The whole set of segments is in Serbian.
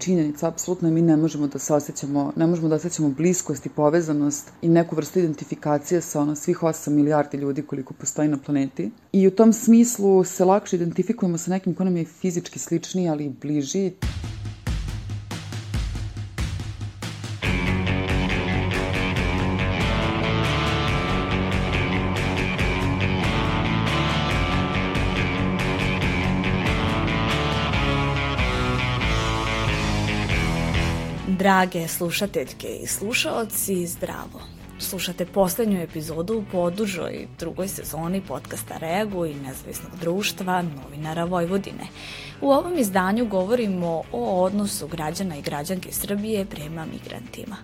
činjenica, apsolutno mi ne možemo da se osjećamo, ne možemo da osjećamo bliskost i povezanost i neku vrstu identifikacije sa ono svih 8 milijardi ljudi koliko postoji na planeti. I u tom smislu se lakše identifikujemo sa nekim ko nam je fizički sličniji, ali i bliži. Drage slušateljke i slušaoci, zdravo. Slušate poslednju epizodu u podužoj drugoj sezoni podcasta Reagu i nezavisnog društva novinara Vojvodine. U ovom izdanju govorimo o odnosu građana i građanke Srbije prema migrantima.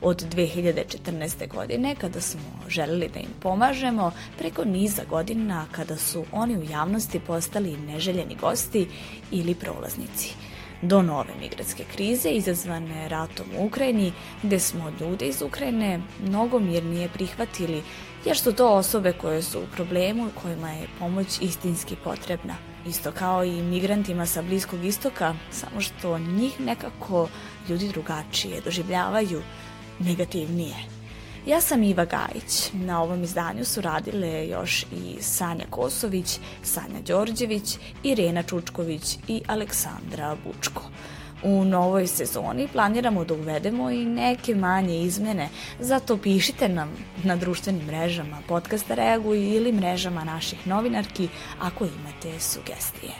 Od 2014. godine, kada smo želeli da im pomažemo, preko niza godina kada su oni u javnosti postali neželjeni gosti ili prolaznici – do nove migratske krize izazvane ratom u Ukrajini, gde smo ljude iz Ukrajine mnogo mirnije prihvatili, jer su to osobe koje su u problemu kojima je pomoć istinski potrebna. Isto kao i migrantima sa Bliskog istoka, samo što njih nekako ljudi drugačije doživljavaju negativnije. Ja sam Iva Gajić. Na ovom izdanju su radile još i Sanja Kosović, Sanja Đorđević, Irena Čučković i Aleksandra Bučko. U novoj sezoni planiramo da uvedemo i neke manje izmene, zato pišite nam na društvenim mrežama podcasta Reaguj ili mrežama naših novinarki ako imate sugestije.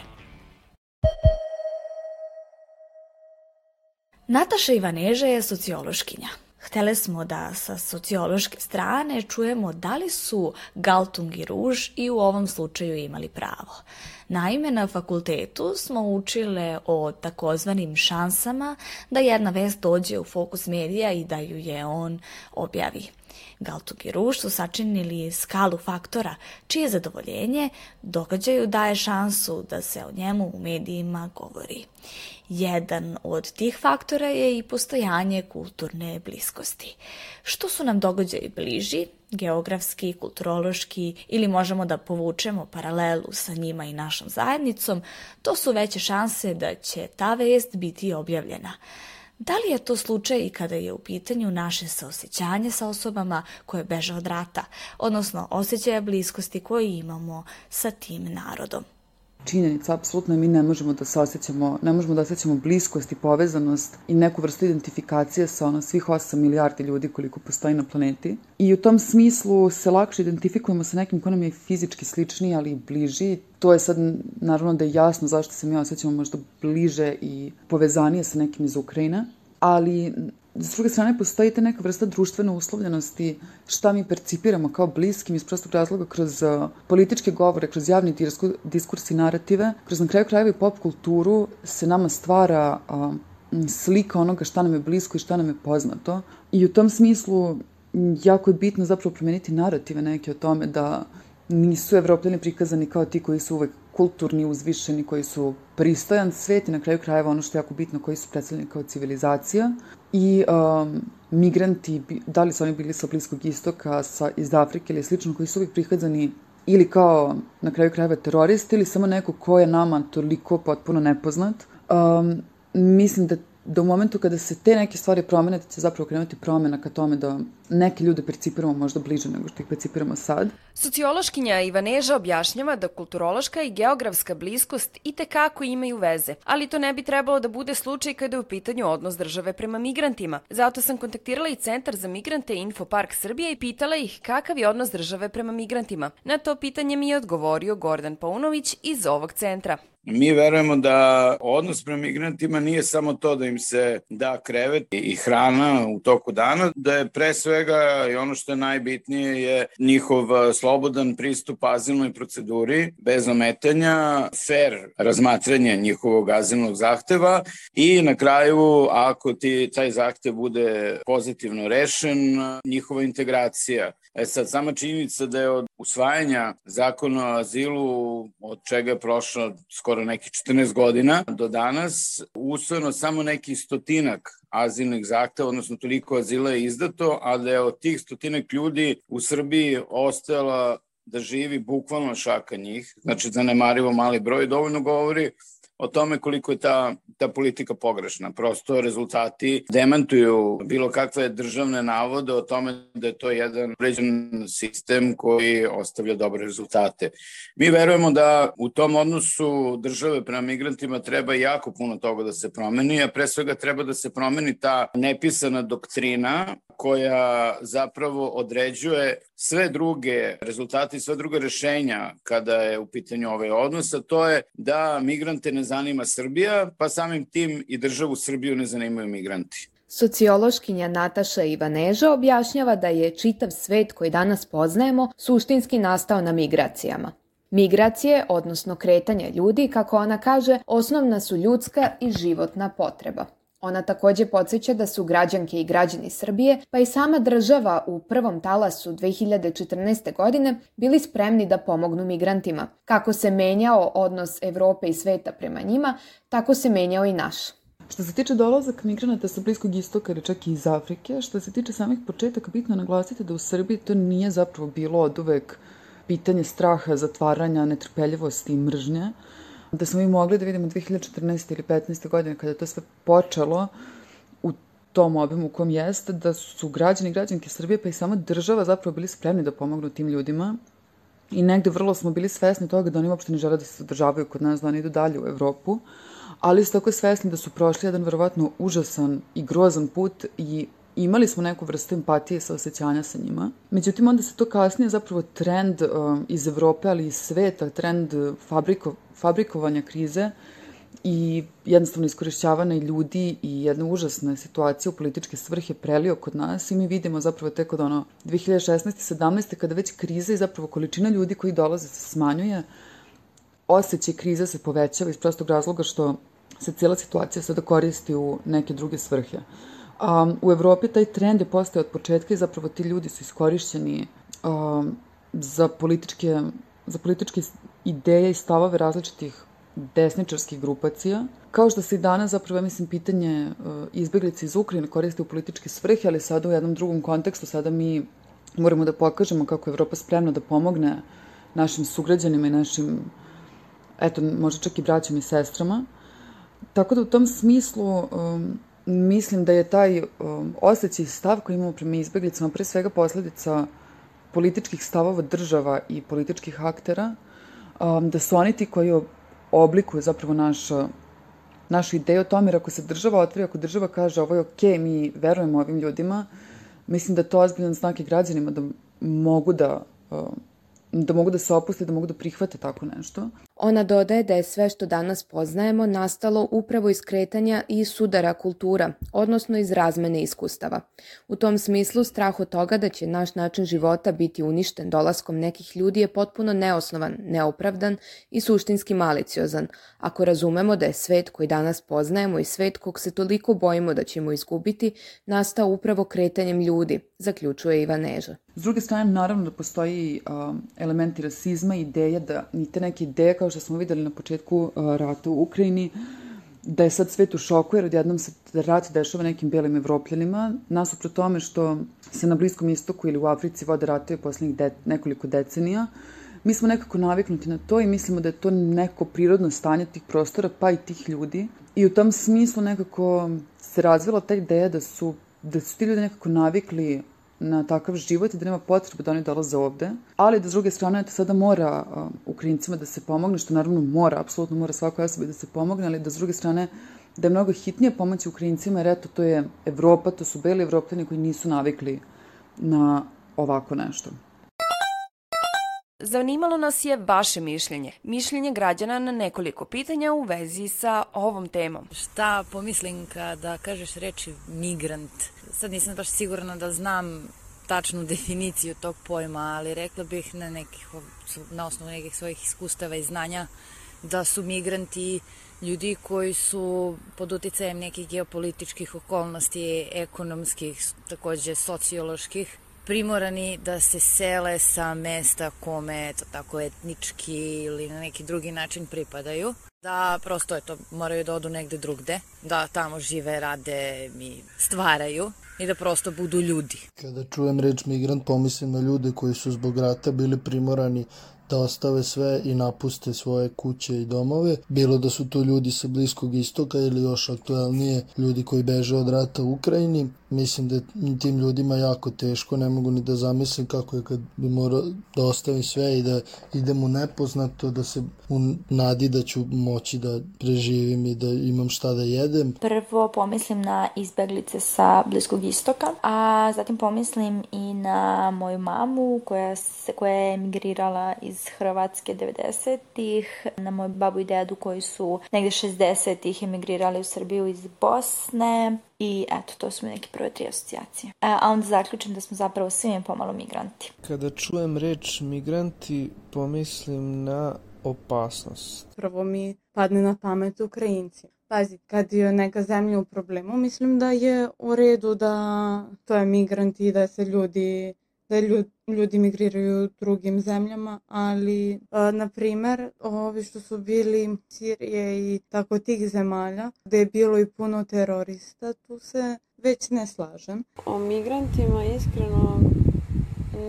Nataša Ivaneža je sociološkinja. Htele smo da sa sociološke strane čujemo da li su Galtung i Ruž i u ovom slučaju imali pravo. Naime, na fakultetu smo učile o takozvanim šansama da jedna vest dođe u fokus medija i da ju je on objavi. Galtug i Ruž su sačinili skalu faktora čije zadovoljenje događaju daje šansu da se o njemu u medijima govori. Jedan od tih faktora je i postojanje kulturne bliskosti. Što su nam događaji bliži, geografski, kulturološki ili možemo da povučemo paralelu sa njima i našom zajednicom, to su veće šanse da će ta vest biti objavljena. Da li je to slučaj i kada je u pitanju naše saosećanje sa osobama koje beže od rata, odnosno osjećaja bliskosti koje imamo sa tim narodom? Činjenica, apsolutno mi ne možemo da se osjećamo, ne možemo da osjećamo bliskost i povezanost i neku vrstu identifikacije sa ono svih 8 milijardi ljudi koliko postoji na planeti. I u tom smislu se lakše identifikujemo sa nekim ko nam je fizički sličniji, ali i bliži. To je sad, naravno da je jasno zašto se mi osjećamo možda bliže i povezanije sa nekim iz Ukrajine, ali s druge strane postoji ta neka vrsta društvene uslovljenosti šta mi percipiramo kao bliskim iz prostog razloga kroz uh, političke govore, kroz javni diskurs i narative, kroz na kraju krajeva i pop kulturu se nama stvara slika onoga šta nam je blisko i šta nam je poznato. I u tom smislu jako je bitno zapravo promeniti narative neke o tome da nisu evropljani prikazani kao ti koji su uvek kulturni, uzvišeni, koji su pristojan svet i na kraju krajeva ono što je jako bitno, koji su predstavljeni kao civilizacija i um, migranti, da li su oni bili sa Bliskog istoka, sa, iz Afrike ili slično, koji su uvijek prikazani ili kao na kraju krajeva teroristi ili samo neko ko je nama toliko potpuno nepoznat. Um, mislim da do momentu kada se te neke stvari promene, da će zapravo krenuti promena ka tome da neke ljude percipiramo možda bliže nego što ih percipiramo sad. Sociološkinja Ivaneža objašnjava da kulturološka i geografska bliskost i tekako imaju veze, ali to ne bi trebalo da bude slučaj kada je u pitanju odnos države prema migrantima. Zato sam kontaktirala i Centar za migrante Infopark Srbije i pitala ih kakav je odnos države prema migrantima. Na to pitanje mi je odgovorio Gordan Paunović iz ovog centra. Mi verujemo da odnos prema migrantima nije samo to da im se da krevet i hrana u toku dana, da je pre svega i ono što je najbitnije je njihov slobodan pristup azilnoj proceduri bez ometanja, fair razmatranje njihovog azilnog zahteva i na kraju ako ti taj zahtev bude pozitivno rešen, njihova integracija. E sad, sama činjenica da je od usvajanja zakona o azilu, od čega je prošlo skoro neki 14 godina do danas, usvojeno samo neki stotinak azilnih zahteva, odnosno toliko azila je izdato, a da je od tih stotinak ljudi u Srbiji ostala da živi bukvalno šaka njih, znači zanemarivo mali broj, dovoljno govori o tome koliko je ta, ta politika pogrešna. Prosto rezultati demantuju bilo kakve državne navode o tome da je to jedan uređen sistem koji ostavlja dobre rezultate. Mi verujemo da u tom odnosu države prema migrantima treba jako puno toga da se promeni, a pre svega treba da se promeni ta nepisana doktrina koja zapravo određuje sve druge rezultate i sve druge rešenja kada je u pitanju ovaj odnos, a to je da migrante ne zanima Srbija, pa samim tim i državu Srbiju ne zanimaju migranti. Sociološkinja Nataša Ivaneža objašnjava da je čitav svet koji danas poznajemo suštinski nastao na migracijama. Migracije, odnosno kretanje ljudi, kako ona kaže, osnovna su ljudska i životna potreba. Ona takođe podsjeća da su građanke i građani Srbije, pa i sama država u prvom talasu 2014. godine bili spremni da pomognu migrantima. Kako se menjao odnos Evrope i sveta prema njima, tako se menjao i naš. Što se tiče dolazak migranata sa Bliskog istoka ili čak i iz Afrike, što se tiče samih početaka, bitno naglasiti da u Srbiji to nije zapravo bilo od uvek pitanje straha, zatvaranja, netrpeljivosti i mržnje, da smo mi mogli da vidimo 2014. ili 15. godine kada je to sve počelo u tom obimu u kom jeste, da su građani i građanke Srbije pa i sama država zapravo bili spremni da pomognu tim ljudima i negde vrlo smo bili svesni toga da oni uopšte ne žele da se zadržavaju kod nas, da oni idu dalje u Evropu, ali su tako svesni da su prošli jedan verovatno užasan i grozan put i imali smo neku vrstu empatije sa osjećanja sa njima. Međutim, onda se to kasnije zapravo trend uh, iz Evrope, ali i sveta, trend fabriko, fabrikovanja krize i jednostavno iskorišćavanja ljudi i jedna užasna situacija u političke svrhe prelio kod nas i mi vidimo zapravo tek od ono 2016. 17. kada već kriza i zapravo količina ljudi koji dolaze se smanjuje, osjećaj krize se povećava iz prostog razloga što se cijela situacija sada koristi u neke druge svrhe. Um, u Evropi taj trend je postao od početka i zapravo ti ljudi su iskorišćeni um, za političke, za političke ideje i stavove različitih desničarskih grupacija. Kao što se i danas zapravo, ja mislim, pitanje uh, izbeglice iz Ukrajine koriste u političke svrhe, ali sada u jednom drugom kontekstu, sada mi moramo da pokažemo kako je Evropa spremna da pomogne našim sugrađanima i našim, eto, možda čak i braćama i sestrama. Tako da u tom smislu um, mislim da je taj um, osjećaj stav koji imamo prema izbeglicama pre svega posledica političkih stavova država i političkih aktera, um, da su oni ti koji oblikuju zapravo naš, našu ideju o tome, jer ako se država otvori, ako država kaže ovo je okej, okay, mi verujemo ovim ljudima, mislim da to ozbiljan znak i građanima da mogu da, um, da mogu da se opuste, da mogu da prihvate tako nešto. Ona dodaje da je sve što danas poznajemo nastalo upravo iz kretanja i sudara kultura, odnosno iz razmene iskustava. U tom smislu strah od toga da će naš način života biti uništen dolaskom nekih ljudi je potpuno neosnovan, neopravdan i suštinski maliciozan, ako razumemo da je svet koji danas poznajemo i svet kog se toliko bojimo da ćemo izgubiti, nastao upravo kretanjem ljudi, zaključuje Iva Neža. S druge strane, naravno da postoji uh, elementi rasizma ideja da ni te neke ideje kao što smo videli na početku uh, rata u Ukrajini, da je sad svet u šoku jer odjednom se rat dešava nekim belim evropljanima, nasuprot tome što se na Bliskom istoku ili u Africi vode ratovi poslednjih de, nekoliko decenija, mi smo nekako naviknuti na to i mislimo da je to neko prirodno stanje tih prostora, pa i tih ljudi. I u tom smislu nekako se razvila ta ideja da su, da su ti ljudi nekako navikli na takav život i da nema potrebe da oni dolaze ovde, ali da s druge strane to sada mora Ukrajincima da se pomogne, što naravno mora, apsolutno mora svakoj osobi da se pomogne, ali da s druge strane da je mnogo hitnije pomoći Ukrajincima, jer eto, to je Evropa, to su beli evropljani koji nisu navikli na ovako nešto. Zanimalo nas je vaše mišljenje, mišljenje građana na nekoliko pitanja u vezi sa ovom temom. Šta pomislim kada kažeš reči migrant? Sad nisam baš sigurna da znam tačnu definiciju tog pojma, ali rekla bih na, nekih, na osnovu nekih svojih iskustava i znanja da su migranti ljudi koji su pod uticajem nekih geopolitičkih okolnosti, ekonomskih, takođe socioloških, primorani da se sele sa mesta kome eto tako etnički ili na neki drugi način pripadaju. Da prosto eto moraju da odu negde drugde, da tamo žive, rade i stvaraju i da prosto budu ljudi. Kada čujem reč migrant pomislim na ljude koji su zbog rata bili primorani da ostave sve i napuste svoje kuće i domove, bilo da su to ljudi sa Bliskog istoka ili još aktuelnije ljudi koji beže od rata u Ukrajini. Mislim da tim ljudima jako teško, ne mogu ni da zamislim kako je kad bi morao da ostavim sve i da idem u nepoznato, da se u nadi da ću moći da preživim i da imam šta da jedem. Prvo pomislim na izbeglice sa Bliskog istoka, a zatim pomislim i na moju mamu koja, se, koja je emigrirala iz Hrvatske 90-ih, na moju babu i dedu koji su negde 60-ih emigrirali u Srbiju iz Bosne i eto, to su mi neke prve tri asocijacije. E, a onda zaključim da smo zapravo svi mi pomalo migranti. Kada čujem reč migranti, pomislim na opasnost. Prvo mi padne na pamet Ukrajinci. Pazi, kad je neka zemlja u problemu, mislim da je u redu da to je migranti i da se ljudi da ljudi, ljudi migriraju drugim zemljama, ali a, na primer ovi što su bili Sirije i tako tih zemalja gde je bilo i puno terorista, tu se već ne slažem. O migrantima iskreno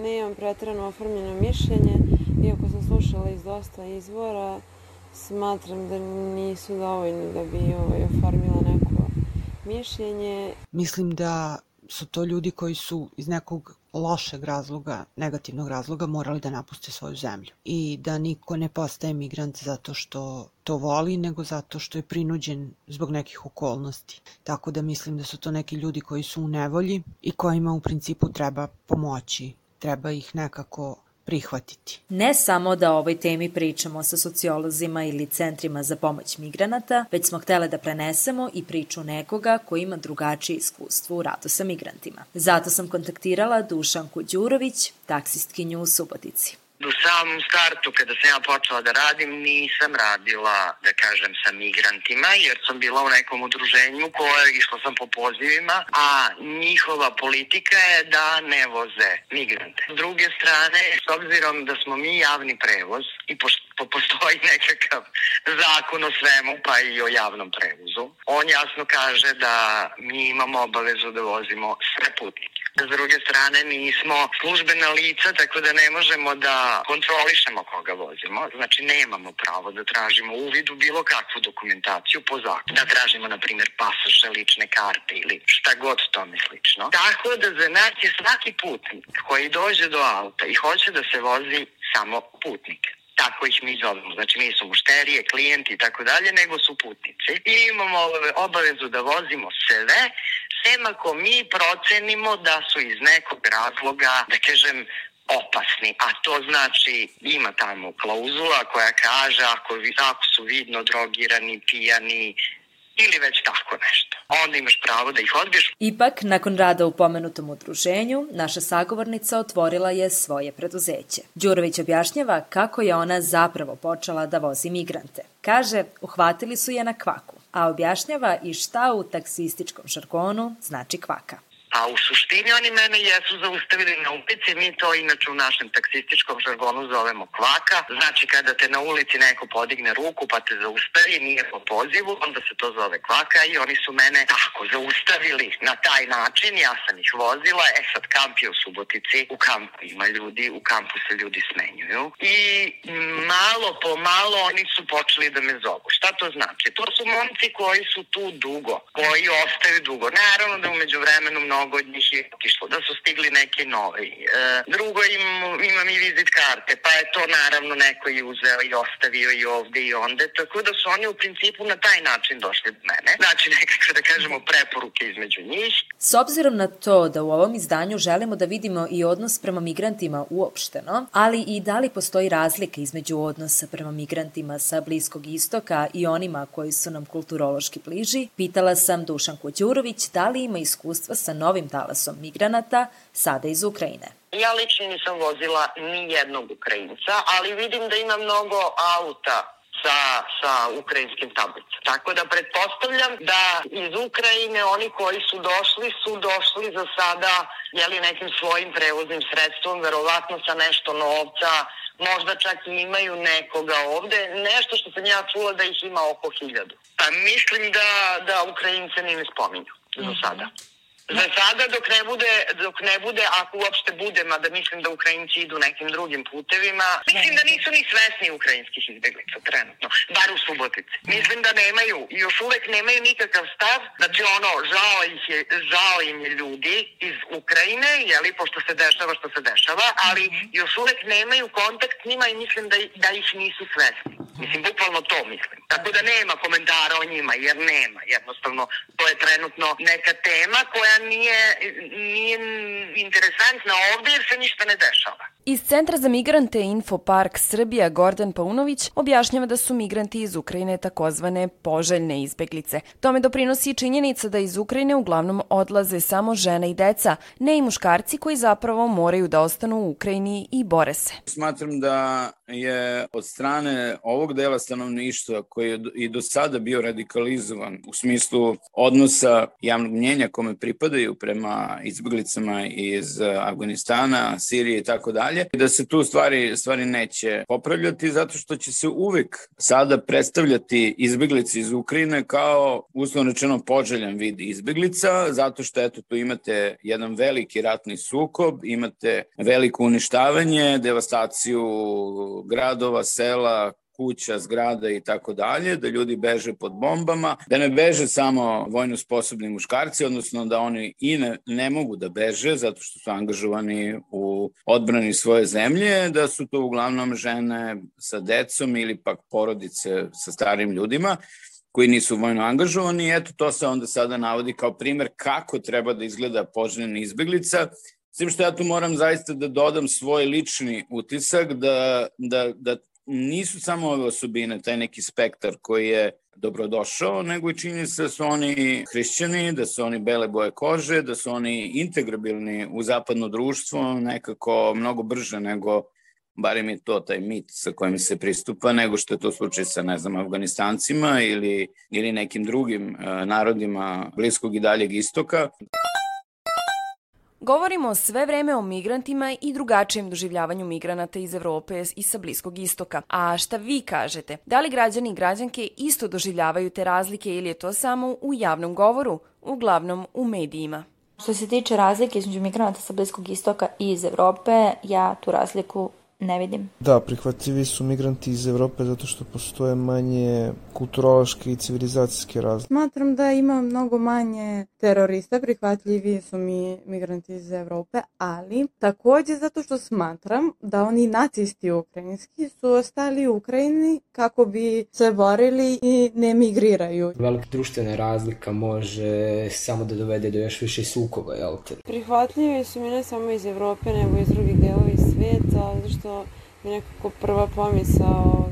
nemam pretrano oformljeno mišljenje, iako sam slušala iz dosta izvora, smatram da nisu dovoljni da bi ovaj, oformila neko mišljenje. Mislim da su to ljudi koji su iz nekog lošeg razloga, negativnog razloga morali da napuste svoju zemlju i da niko ne postaje migrant zato što to voli, nego zato što je prinuđen zbog nekih okolnosti. Tako da mislim da su to neki ljudi koji su u nevolji i kojima u principu treba pomoći, treba ih nekako prihvatiti. Ne samo da o ovoj temi pričamo sa sociolozima ili centrima za pomoć migranata, već smo htele da prenesemo i priču nekoga koji ima drugačije iskustvo u radu sa migrantima. Zato sam kontaktirala Dušanku Đurović, taksistkinju u Subotici u samom startu kada sam ja počela da radim nisam radila, da kažem, sa migrantima jer sam bila u nekom udruženju koje išla sam po pozivima, a njihova politika je da ne voze migrante. S druge strane, s obzirom da smo mi javni prevoz i po, postoji nekakav zakon o svemu, pa i o javnom prevozu, on jasno kaže da mi imamo obavezu da vozimo sve putnike. S druge strane, mi smo službena lica, tako da ne možemo da kontrolišemo koga vozimo. Znači, nemamo pravo da tražimo uvid u bilo kakvu dokumentaciju po zakonu. Da tražimo, na primjer, pasoše, lične karte ili šta god tome slično. Tako da za nas je svaki putnik koji dođe do auta i hoće da se vozi samo putnik tako ih mi zovemo. Znači nisu mušterije, klijenti i tako dalje, nego su putnici. I imamo obavezu da vozimo sve, sem ako mi procenimo da su iz nekog razloga, da kažem, opasni, a to znači ima tamo klauzula koja kaže ako, ako su vidno drogirani, pijani ili već tako nešto. Onda imaš pravo da ih odbiješ. Ipak, nakon rada u pomenutom udruženju, naša sagovornica otvorila je svoje preduzeće. Đurović objašnjava kako je ona zapravo počela da vozi migrante. Kaže, uhvatili su je na kvaku, a objašnjava i šta u taksističkom žargonu znači kvaka. A u suštini oni mene jesu zaustavili na ulici, mi to inače u našem taksističkom žargonu zovemo kvaka. Znači kada te na ulici neko podigne ruku pa te zaustavi, nije po pozivu, onda se to zove kvaka i oni su mene tako zaustavili na taj način, ja sam ih vozila, e sad kamp je u Subotici, u kampu ima ljudi, u kampu se ljudi smenjuju i malo po malo oni su počeli da me zovu. Šta to znači? To su momci koji su tu dugo, koji ostaju dugo. Naravno da umeđu vremenu mnogo mnogo od njih da su stigli neki novi. E, drugo, im, imam i vizit karte, pa je to naravno neko i uzeo i ostavio i ovde i onde, tako da su oni u principu na taj način došli do mene. Znači, nekakve, da kažemo, preporuke između njih. S obzirom na to da u ovom izdanju želimo da vidimo i odnos prema migrantima uopšteno, ali i da li postoji razlika između odnosa prema migrantima sa Bliskog istoka i onima koji su nam kulturološki bliži, pitala sam Dušanku Đurović da li ima iskustva sa novim novim talasom migranata, sada iz Ukrajine. Ja lično nisam vozila ni jednog Ukrajinca, ali vidim da ima mnogo auta sa, sa ukrajinskim tablicom. Tako da pretpostavljam da iz Ukrajine oni koji su došli su došli za sada jeli, nekim svojim prevoznim sredstvom, verovatno sa nešto novca, možda čak i imaju nekoga ovde, nešto što sam ja čula da ih ima oko hiljadu. Pa mislim da, da Ukrajince ni ne spominju za sada. Za sada dok ne bude, dok ne bude, ako uopšte bude, mada mislim da Ukrajinci idu nekim drugim putevima, mislim da nisu ni svesni ukrajinskih izbeglica trenutno, bar u Subotici. Mislim da nemaju, još uvek nemaju nikakav stav, znači ono, žao, ih je, žao im je ljudi iz Ukrajine, jeli, pošto se dešava što se dešava, ali još uvek nemaju kontakt s njima i mislim da, da ih nisu svesni. Mislim, bukvalno to mislim. Tako da nema komentara o njima, jer nema. Jednostavno, to je trenutno neka tema koja nije, nije interesantna ovde jer se ništa ne dešava. Iz Centra za migrante Infopark Srbija Gordon Paunović objašnjava da su migranti iz Ukrajine takozvane poželjne izbeglice. Tome doprinosi i činjenica da iz Ukrajine uglavnom odlaze samo žene i deca, ne i muškarci koji zapravo moraju da ostanu u Ukrajini i bore se. Smatram da je od strane ovog dela stanovništva koji je i do sada bio radikalizovan u smislu odnosa javnog mnjenja kome pripadaju prema izbeglicama iz Afganistana, Sirije i tako dalje, da se tu stvari, stvari neće popravljati zato što će se uvek sada predstavljati izbeglice iz Ukrajine kao uslovno rečeno poželjan vid izbeglica, zato što eto tu imate jedan veliki ratni sukob, imate veliko uništavanje, devastaciju gradova, sela, kuća, zgrada i tako dalje, da ljudi beže pod bombama, da ne beže samo vojno sposobni muškarci, odnosno da oni i ne, ne mogu da beže zato što su angažovani u odbrani svoje zemlje, da su to uglavnom žene sa decom ili pak porodice sa starim ljudima koji nisu vojno angažovani. Eto, to se onda sada navodi kao primer kako treba da izgleda poželjena izbeglica, S tim što ja tu moram zaista da dodam svoj lični utisak da, da, da nisu samo ove osobine, taj neki spektar koji je dobrodošao, nego i čini se da su oni hrišćani, da su oni bele boje kože, da su oni integrabilni u zapadno društvo nekako mnogo brže nego barem je to taj mit sa kojim se pristupa, nego što je to slučaj sa, ne znam, Afganistancima ili, ili nekim drugim uh, narodima Bliskog i daljeg istoka. Govorimo sve vreme o migrantima i drugačijem doživljavanju migranata iz Evrope i sa Bliskog istoka. A šta vi kažete? Da li građani i građanke isto doživljavaju te razlike ili je to samo u javnom govoru, uglavnom u medijima? Što se tiče razlike između migranata sa Bliskog istoka i iz Evrope, ja tu razliku ne vidim. Da, prihvatljivi su migranti iz Evrope zato što postoje manje kulturološke i civilizacijske razlike. Smatram da ima mnogo manje terorista, prihvatljivi su mi migranti iz Evrope, ali takođe zato što smatram da oni nacisti ukrajinski su ostali u Ukrajini kako bi se borili i ne migriraju. Velika društvena razlika može samo da dovede do još više sukoba, jel te? Prihvatljivi su mi ne samo iz Evrope, nego iz drugih delova sveta, zato što mi nekako prva pomisao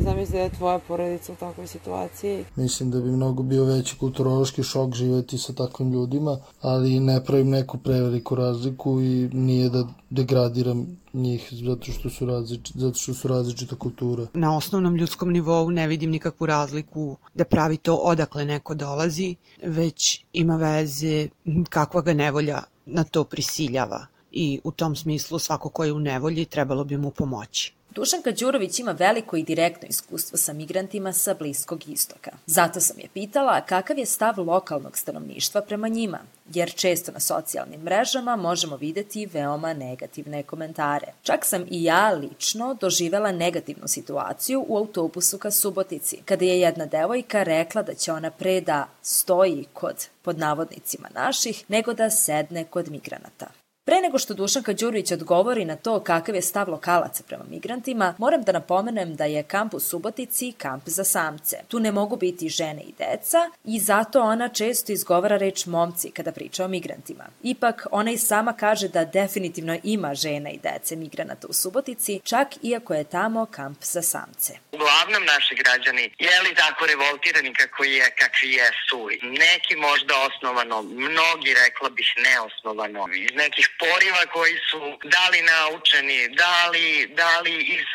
zamisli da je tvoja porodica u takvoj situaciji. Mislim da bi mnogo bio veći kulturološki šok živeti sa takvim ljudima, ali ne pravim neku preveliku razliku i nije da degradiram njih zato što su različita, zato što su različita kultura. Na osnovnom ljudskom nivou ne vidim nikakvu razliku da pravi to odakle neko dolazi, već ima veze kakva ga nevolja na to prisiljava i u tom smislu svako ko je u nevolji trebalo bi mu pomoći. Dušanka Đurović ima veliko i direktno iskustvo sa migrantima sa Bliskog istoka. Zato sam je pitala kakav je stav lokalnog stanovništva prema njima, jer često na socijalnim mrežama možemo videti veoma negativne komentare. Čak sam i ja lično doživela negativnu situaciju u autobusu ka Subotici, kada je jedna devojka rekla da će ona pre da stoji kod pod navodnicima naših, nego da sedne kod migranata. Pre nego što Dušanka Đurović odgovori na to kakav je stav lokalaca prema migrantima, moram da napomenem da je kamp u Subotici kamp za samce. Tu ne mogu biti žene i deca i zato ona često izgovara reč momci kada priča o migrantima. Ipak, ona i sama kaže da definitivno ima žena i dece migranata u Subotici, čak iako je tamo kamp za samce. Uglavnom naši građani je li tako revoltirani kako je, kakvi jesu. Neki možda osnovano, mnogi rekla bih neosnovano, iz nekih poriva koji su da li naučeni, da li, da li iz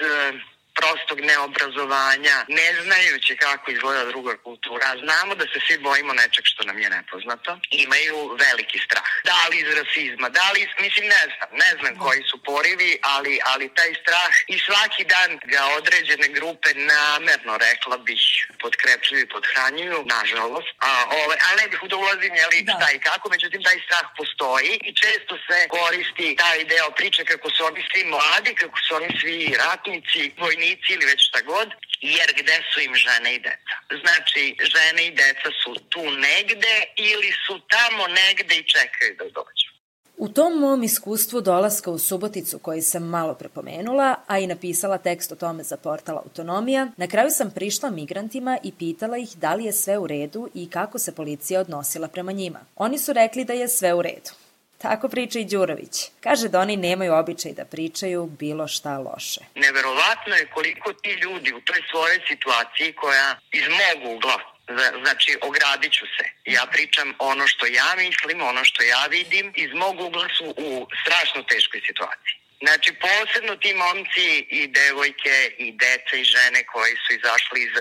prostog neobrazovanja, ne znajući kako izgleda druga kultura, a znamo da se svi bojimo nečeg što nam je nepoznato, imaju veliki strah. Da li iz rasizma, da li, mislim, ne znam, ne znam koji su porivi, ali, ali taj strah i svaki dan ga određene grupe namerno, rekla bih, podkrepljaju i podhranjuju, nažalost. A, ove, a ne bih da ulazim, jeli, da. šta i kako, međutim, taj strah postoji i često se koristi taj deo priče kako su oni svi mladi, kako su oni svi ratnici, vojnici ili već šta god, jer gde su im žene i deca? Znači, žene i deca su tu negde ili su tamo negde i čekaju da dođu. U tom mom iskustvu dolaska u Suboticu koji sam malo prepomenula, a i napisala tekst o tome za portal Autonomija, na kraju sam prišla migrantima i pitala ih da li je sve u redu i kako se policija odnosila prema njima. Oni su rekli da je sve u redu. Tako priča i Đurović. Kaže da oni nemaju običaj da pričaju bilo šta loše. Neverovatno je koliko ti ljudi u toj svojoj situaciji koja iz mog ugla Znači, ogradit ću se. Ja pričam ono što ja mislim, ono što ja vidim. Iz mog ugla su u strašno teškoj situaciji. Znači, posebno ti momci i devojke i deca i žene koji su izašli iz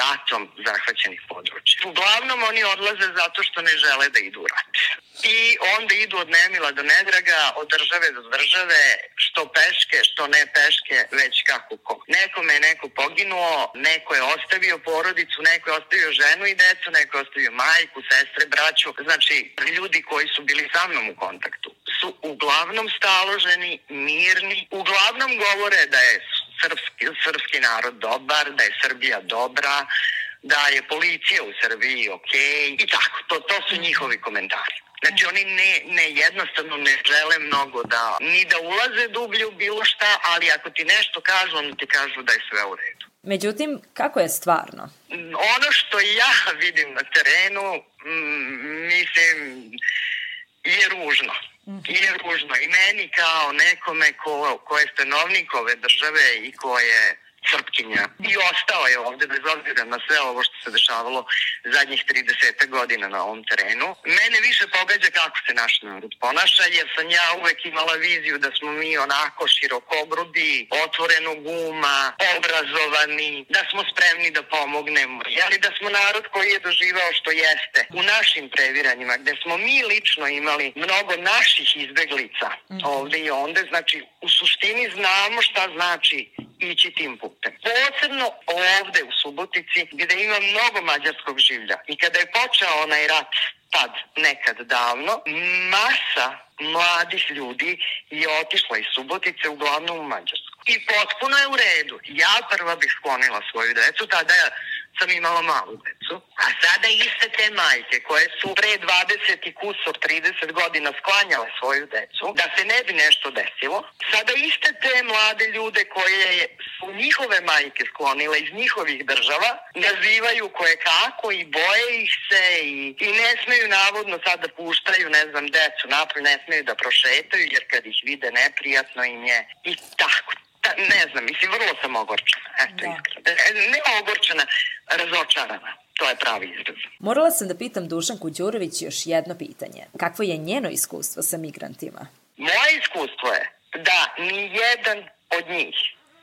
ratom zahvaćenih područja. Uglavnom oni odlaze zato što ne žele da idu u rat. I onda idu od nemila do nedraga, od države do države, što peške, što ne peške, već kako ko. Nekome je neko poginuo, neko je ostavio porodicu, neko je ostavio ženu i decu, neko je ostavio majku, sestre, braću. Znači, ljudi koji su bili sa mnom u kontaktu su uglavnom staloženi, mirni, uglavnom govore da je srpski, srpski narod dobar, da je Srbija dobra, da je policija u Srbiji ok i tako, to, to su njihovi komentari. Znači oni ne, ne jednostavno ne žele mnogo da, ni da ulaze dublje u bilo šta, ali ako ti nešto kažu, oni ti kažu da je sve u redu. Međutim, kako je stvarno? Ono što ja vidim na terenu, mm, mislim, je ružno. Je ružno. I meni kao nekome ko, ko je stanovnik ove države i ko je Srpkinja. I ostao je ovde bez obzira na sve ovo što se dešavalo zadnjih 30 godina na ovom terenu. Mene više pogađa kako se naš narod ponaša, jer sam ja uvek imala viziju da smo mi onako širokogrudi, otvorenog uma, obrazovani, da smo spremni da pomognemo. Ali da smo narod koji je doživao što jeste u našim previranjima, gde smo mi lično imali mnogo naših izbeglica ovde i onde, znači u suštini znamo šta znači ići tim putem. Posebno ovde u Subotici gde ima mnogo mađarskog življa i kada je počeo onaj rat tad, nekad davno, masa mladih ljudi je otišla iz Subotice uglavnom u Mađarsku. I potpuno je u redu. Ja prva bih sklonila svoju decu, tada sam imala malu decu. A sada iste te majke koje su pre 20 i kusor 30 godina sklanjale svoju decu, da se ne bi nešto desilo, sada iste te mlade ljude koje su njihove majke sklonile iz njihovih država, nazivaju koje kako i boje ih se i, i ne smeju navodno sad da puštaju, ne znam, decu napolje, ne smeju da prošetaju jer kad ih vide neprijatno im je i tako. Da, ne znam, mislim, vrlo sam ogorčena. Eto, da. iskreno. Ne ogorčena, razočarana. To je pravi izraz. Morala sam da pitam Dušanku Đurović još jedno pitanje. Kakvo je njeno iskustvo sa migrantima? Moje iskustvo je da ni jedan od njih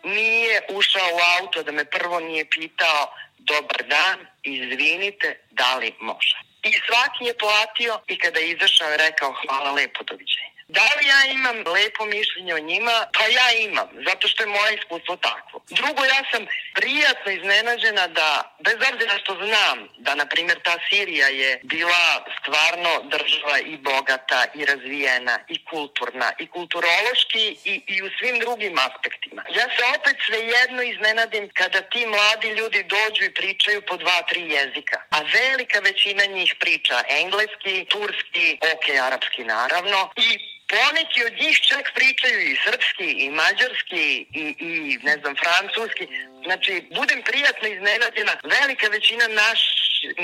nije ušao u auto da me prvo nije pitao dobar dan, izvinite, da li može. I svaki je platio i kada je izašao je rekao hvala lepo, doviđenja. Da li ja imam lepo mišljenje o njima? Pa ja imam, zato što je moje iskustvo takvo. Drugo, ja sam prijatno iznenađena da, bez obzira što znam da, na primjer, ta Sirija je bila stvarno država i bogata i razvijena i kulturna i kulturološki i, i u svim drugim aspektima. Ja se opet svejedno iznenadim kada ti mladi ljudi dođu i pričaju po dva, tri jezika. A velika većina njih priča engleski, turski, ok, arapski naravno i Poneki od njih čak pričaju i srpski, i mađarski, i, i ne znam, francuski. Znači, budem prijatno iznenađena, velika većina naš,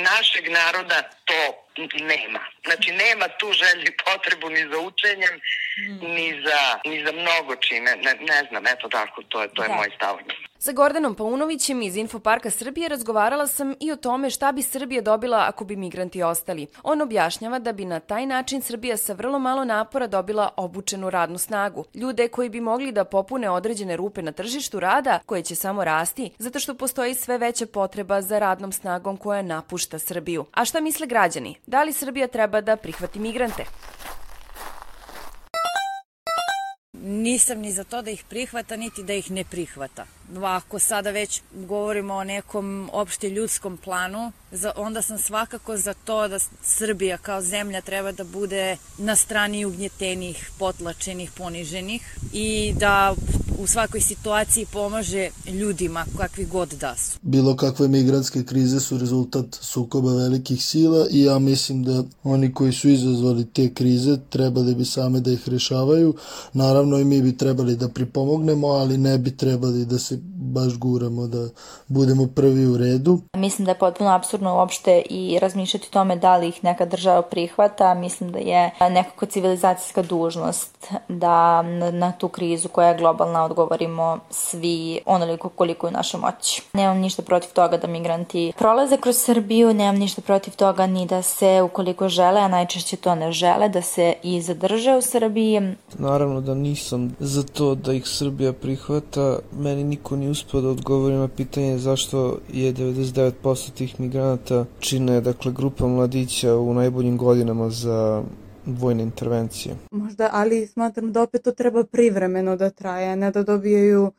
našeg naroda to nema. Znači, nema tu želju i potrebu ni za učenjem, mm. ni, za, ni za mnogo čime. Ne, ne znam, eto tako, to je, to je da. moj stav. Sa Gordanom Paunovićem iz Infoparka Srbije razgovarala sam i o tome šta bi Srbija dobila ako bi migranti ostali. On objašnjava da bi na taj način Srbija sa vrlo malo napora dobila obučenu radnu snagu. Ljude koji bi mogli da popune određene rupe na tržištu rada, koje će samo rasti, zato što postoji sve veća potreba za radnom snagom koja napušta Srbiju. A šta misle građani? Da li Srbija treba da prihvati migrante? nisam ni za to da ih prihvata, niti da ih ne prihvata. Ako sada već govorimo o nekom opšte ljudskom planu, onda sam svakako za to da Srbija kao zemlja treba da bude na strani ugnjetenih, potlačenih, poniženih i da u svakoj situaciji pomaže ljudima kakvi god da su. Bilo kakve migranske krize su rezultat sukoba velikih sila i ja mislim da oni koji su izazvali te krize trebali bi same da ih rešavaju. Naravno i mi bi trebali da pripomognemo, ali ne bi trebali da se baš guramo da budemo prvi u redu. Mislim da je potpuno absurdno uopšte i razmišljati o tome da li ih neka država prihvata. Mislim da je nekako civilizacijska dužnost da na tu krizu koja je globalna odgovorimo svi onoliko koliko je u našoj moći. Nemam ništa protiv toga da migranti prolaze kroz Srbiju, nemam ništa protiv toga ni da se ukoliko žele, a najčešće to ne žele, da se i zadrže u Srbiji. Naravno da nisam za to da ih Srbija prihvata. Meni niko nije uspio da odgovori na pitanje zašto je 99% tih migranata čine dakle grupa mladića u najboljim godinama za vojne intervencije. Možda, ali smatram da opet to treba privremeno da traje, ne da dobijaju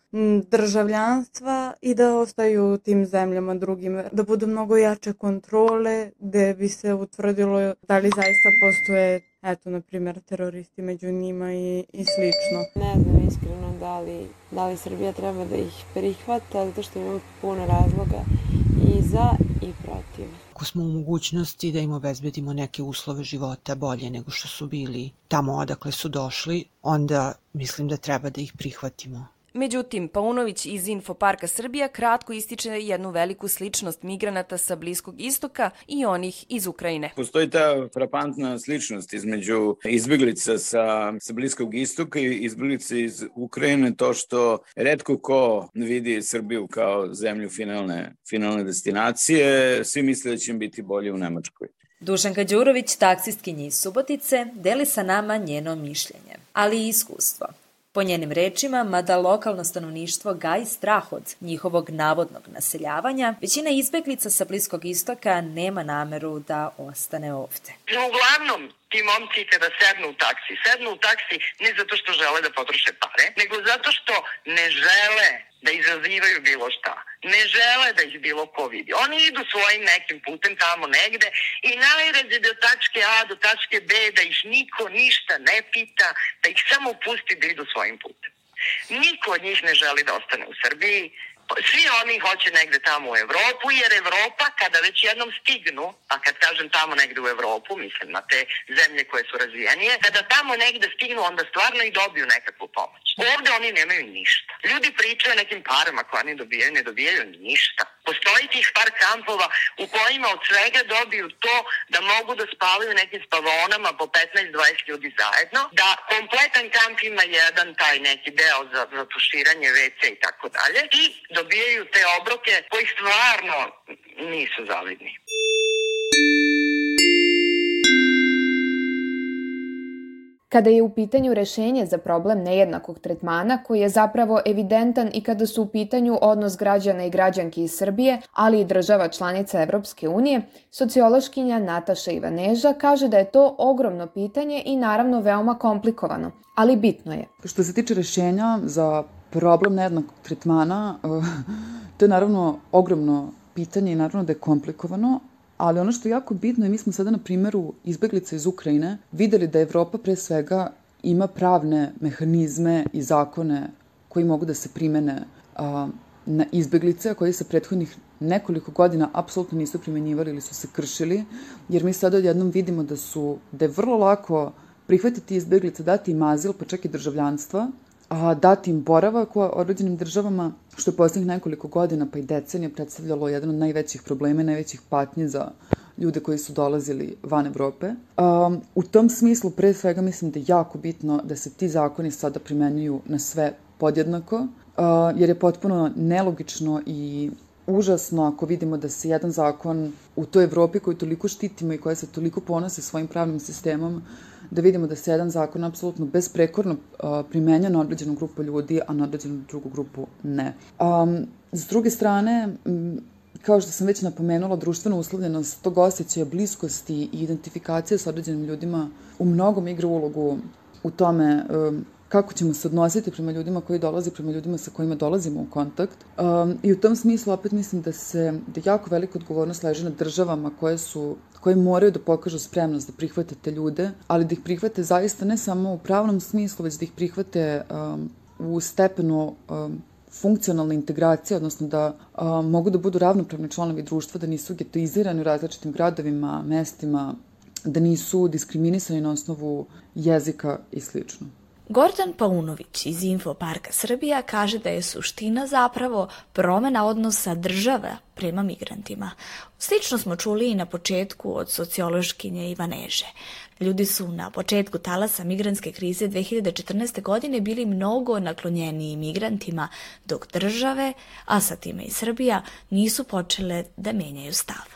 državljanstva i da ostaju u tim zemljama drugim, da budu mnogo jače kontrole, gde bi se utvrdilo da li zaista postoje eto, na primjer, teroristi među njima i, i slično. Ne znam iskreno da li, da li Srbija treba da ih prihvata, zato što imam puno razloga i za i protiv. Ako smo u mogućnosti da im obezbedimo neke uslove života bolje nego što su bili tamo odakle su došli, onda mislim da treba da ih prihvatimo. Međutim, Paunović iz Infoparka Srbija kratko ističe jednu veliku sličnost migranata sa Bliskog istoka i onih iz Ukrajine. Postoji ta frapantna sličnost između izbjeglica sa, sa Bliskog istoka i izbjeglica iz Ukrajine, to što redko ko vidi Srbiju kao zemlju finalne, finalne destinacije, svi misle da će im biti bolje u Nemačkoj. Dušanka Đurović, taksistkinji iz Subotice, deli sa nama njeno mišljenje, ali i iskustvo. Po njenim rečima, mada lokalno stanovništvo gaji strah od njihovog navodnog naseljavanja, većina izbeglica sa Bliskog istoka nema nameru da ostane ovde. Uglavnom, ti momci kada sednu u taksi, sednu u taksi ne zato što žele da potroše pare, nego zato što ne žele da izazivaju bilo šta. Ne žele da ih bilo ko vidi. Oni idu svojim nekim putem tamo negde i najrađe do tačke A do tačke B da ih niko ništa ne pita, da ih samo pusti da idu svojim putem. Niko od njih ne želi da ostane u Srbiji, svi oni hoće negde tamo u Evropu, jer Evropa kada već jednom stignu, a kad kažem tamo negde u Evropu, mislim na te zemlje koje su razvijenije, kada tamo negde stignu, onda stvarno i dobiju nekakvu pomoć. Ovde oni nemaju ništa. Ljudi pričaju o nekim parama koje oni dobijaju, ne dobijaju ništa. Postoji tih par kampova u kojima od svega dobiju to da mogu da spavaju nekim spavonama po 15-20 ljudi zajedno, da kompletan kamp ima jedan taj neki deo za, za tuširanje WC i tako dalje i dobijaju te obroke koji stvarno nisu zavidni. Kada je u pitanju rešenje za problem nejednakog tretmana, koji je zapravo evidentan i kada su u pitanju odnos građana i građanki iz Srbije, ali i država članica Evropske unije, sociološkinja Nataša Ivaneža kaže da je to ogromno pitanje i naravno veoma komplikovano, ali bitno je. Što se tiče rešenja za problem nejednakog tretmana, to je naravno ogromno pitanje i naravno da je komplikovano, ali ono što je jako bitno je mi smo sada na primjeru izbeglica iz Ukrajine videli da Evropa pre svega ima pravne mehanizme i zakone koji mogu da se primene a, na izbeglice, koji se prethodnih nekoliko godina apsolutno nisu primenjivali ili su se kršili, jer mi sada odjednom vidimo da su, da je vrlo lako prihvatiti izbeglice, dati im azil, pa čak i državljanstva, a, dati im boravak u određenim državama, što je poslednjih nekoliko godina pa i decenija predstavljalo jedan od najvećih problema i najvećih patnje za ljude koji su dolazili van Evrope. Um, u tom smislu, pre svega, mislim da je jako bitno da se ti zakoni sada primenjuju na sve podjednako jer je potpuno nelogično i užasno ako vidimo da se jedan zakon u toj Evropi koju toliko štitimo i koja se toliko ponose svojim pravnim sistemom, da vidimo da se jedan zakon apsolutno besprekorno primenja na određenu grupu ljudi, a na određenu drugu grupu ne. Um, s druge strane, kao što sam već napomenula, društvena uslovljenost tog osjećaja bliskosti i identifikacije sa određenim ljudima u mnogom igra ulogu u tome um, kako ćemo se odnositi prema ljudima koji dolaze, prema ljudima sa kojima dolazimo u kontakt. Um, I u tom smislu opet mislim da se, da jako velika odgovornost leži na državama koje su koje moraju da pokažu spremnost da prihvate te ljude, ali da ih prihvate zaista ne samo u pravnom smislu, već da ih prihvate um, u stepenu um, funkcionalne integracije, odnosno da a, mogu da budu ravnopravni članovi društva, da nisu getoizirani u različitim gradovima, mestima, da nisu diskriminisani na osnovu jezika i slično. Gordan Paunović iz Infoparka Srbija kaže da je suština zapravo promena odnosa države prema migrantima. Slično smo čuli i na početku od sociološkinje Ivaneže. Ljudi su na početku talasa migrantske krize 2014. godine bili mnogo naklonjeniji migrantima, dok države, a sa time i Srbija, nisu počele da menjaju stav.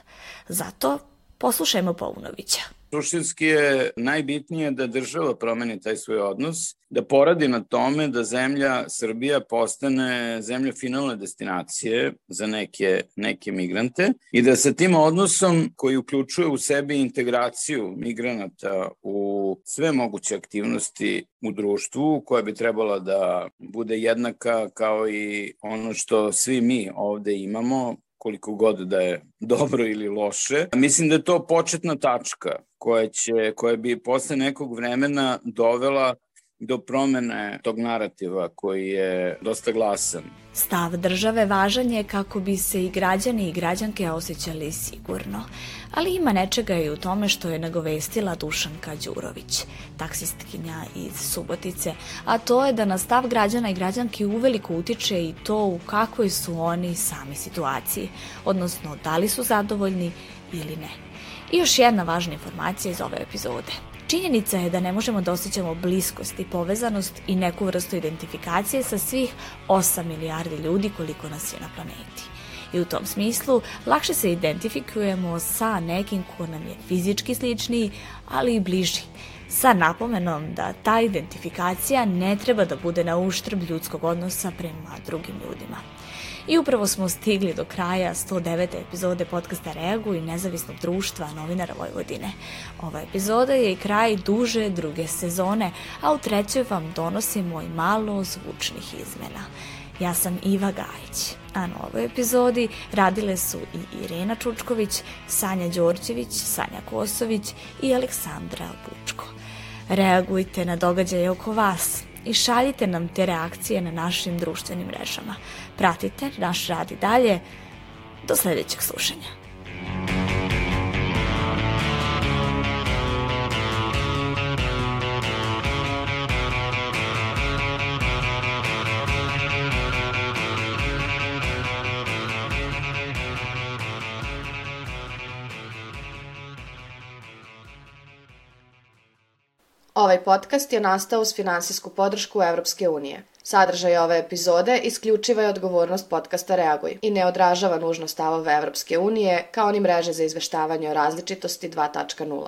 Zato poslušajmo Paunovića. Suštinski je najbitnije da država promeni taj svoj odnos, da poradi na tome da zemlja Srbija postane zemlja finalne destinacije za neke, neke migrante i da sa tim odnosom koji uključuje u sebi integraciju migranata u sve moguće aktivnosti u društvu koja bi trebala da bude jednaka kao i ono što svi mi ovde imamo, koliko god da je dobro ili loše. Mislim da je to početna tačka koja, će, koja bi posle nekog vremena dovela do promene tog narativa koji je dosta glasan. Stav države važan je kako bi se i građani i građanke osjećali sigurno, ali ima nečega i u tome što je nagovestila Dušanka Đurović, taksistkinja iz Subotice, a to je da na stav građana i građanki uveliko utiče i to u kakvoj su oni sami situaciji, odnosno da li su zadovoljni ili ne. I još jedna važna informacija iz ove epizode – Činjenica je da ne možemo da osjećamo bliskost i povezanost i neku vrstu identifikacije sa svih 8 milijardi ljudi koliko nas je na planeti. I u tom smislu lakše se identifikujemo sa nekim ko nam je fizički sličniji, ali i bliži, sa napomenom da ta identifikacija ne treba da bude na uštrb ljudskog odnosa prema drugim ljudima. I upravo smo stigli do kraja 109. epizode podcasta Reagu i nezavisnog društva novinara Vojvodine. Ova epizoda je i kraj duže druge sezone, a u trećoj vam donosimo i malo zvučnih izmena. Ja sam Iva Gajić, a na ovoj epizodi radile su i Irena Čučković, Sanja Đorđević, Sanja Kosović i Aleksandra Bučko. Reagujte na događaje oko vas, i šaljite nam te reakcije na našim društvenim mrežama. Pratite naš rad i dalje. Do sledećeg slušanja. Ovaj podcast je nastao uz finansijsku podršku Evropske unije. Sadržaj ove epizode isključiva je odgovornost podcasta Reaguj i ne odražava nužno stavove Evropske unije kao ni mreže za izveštavanje o različitosti 2.0.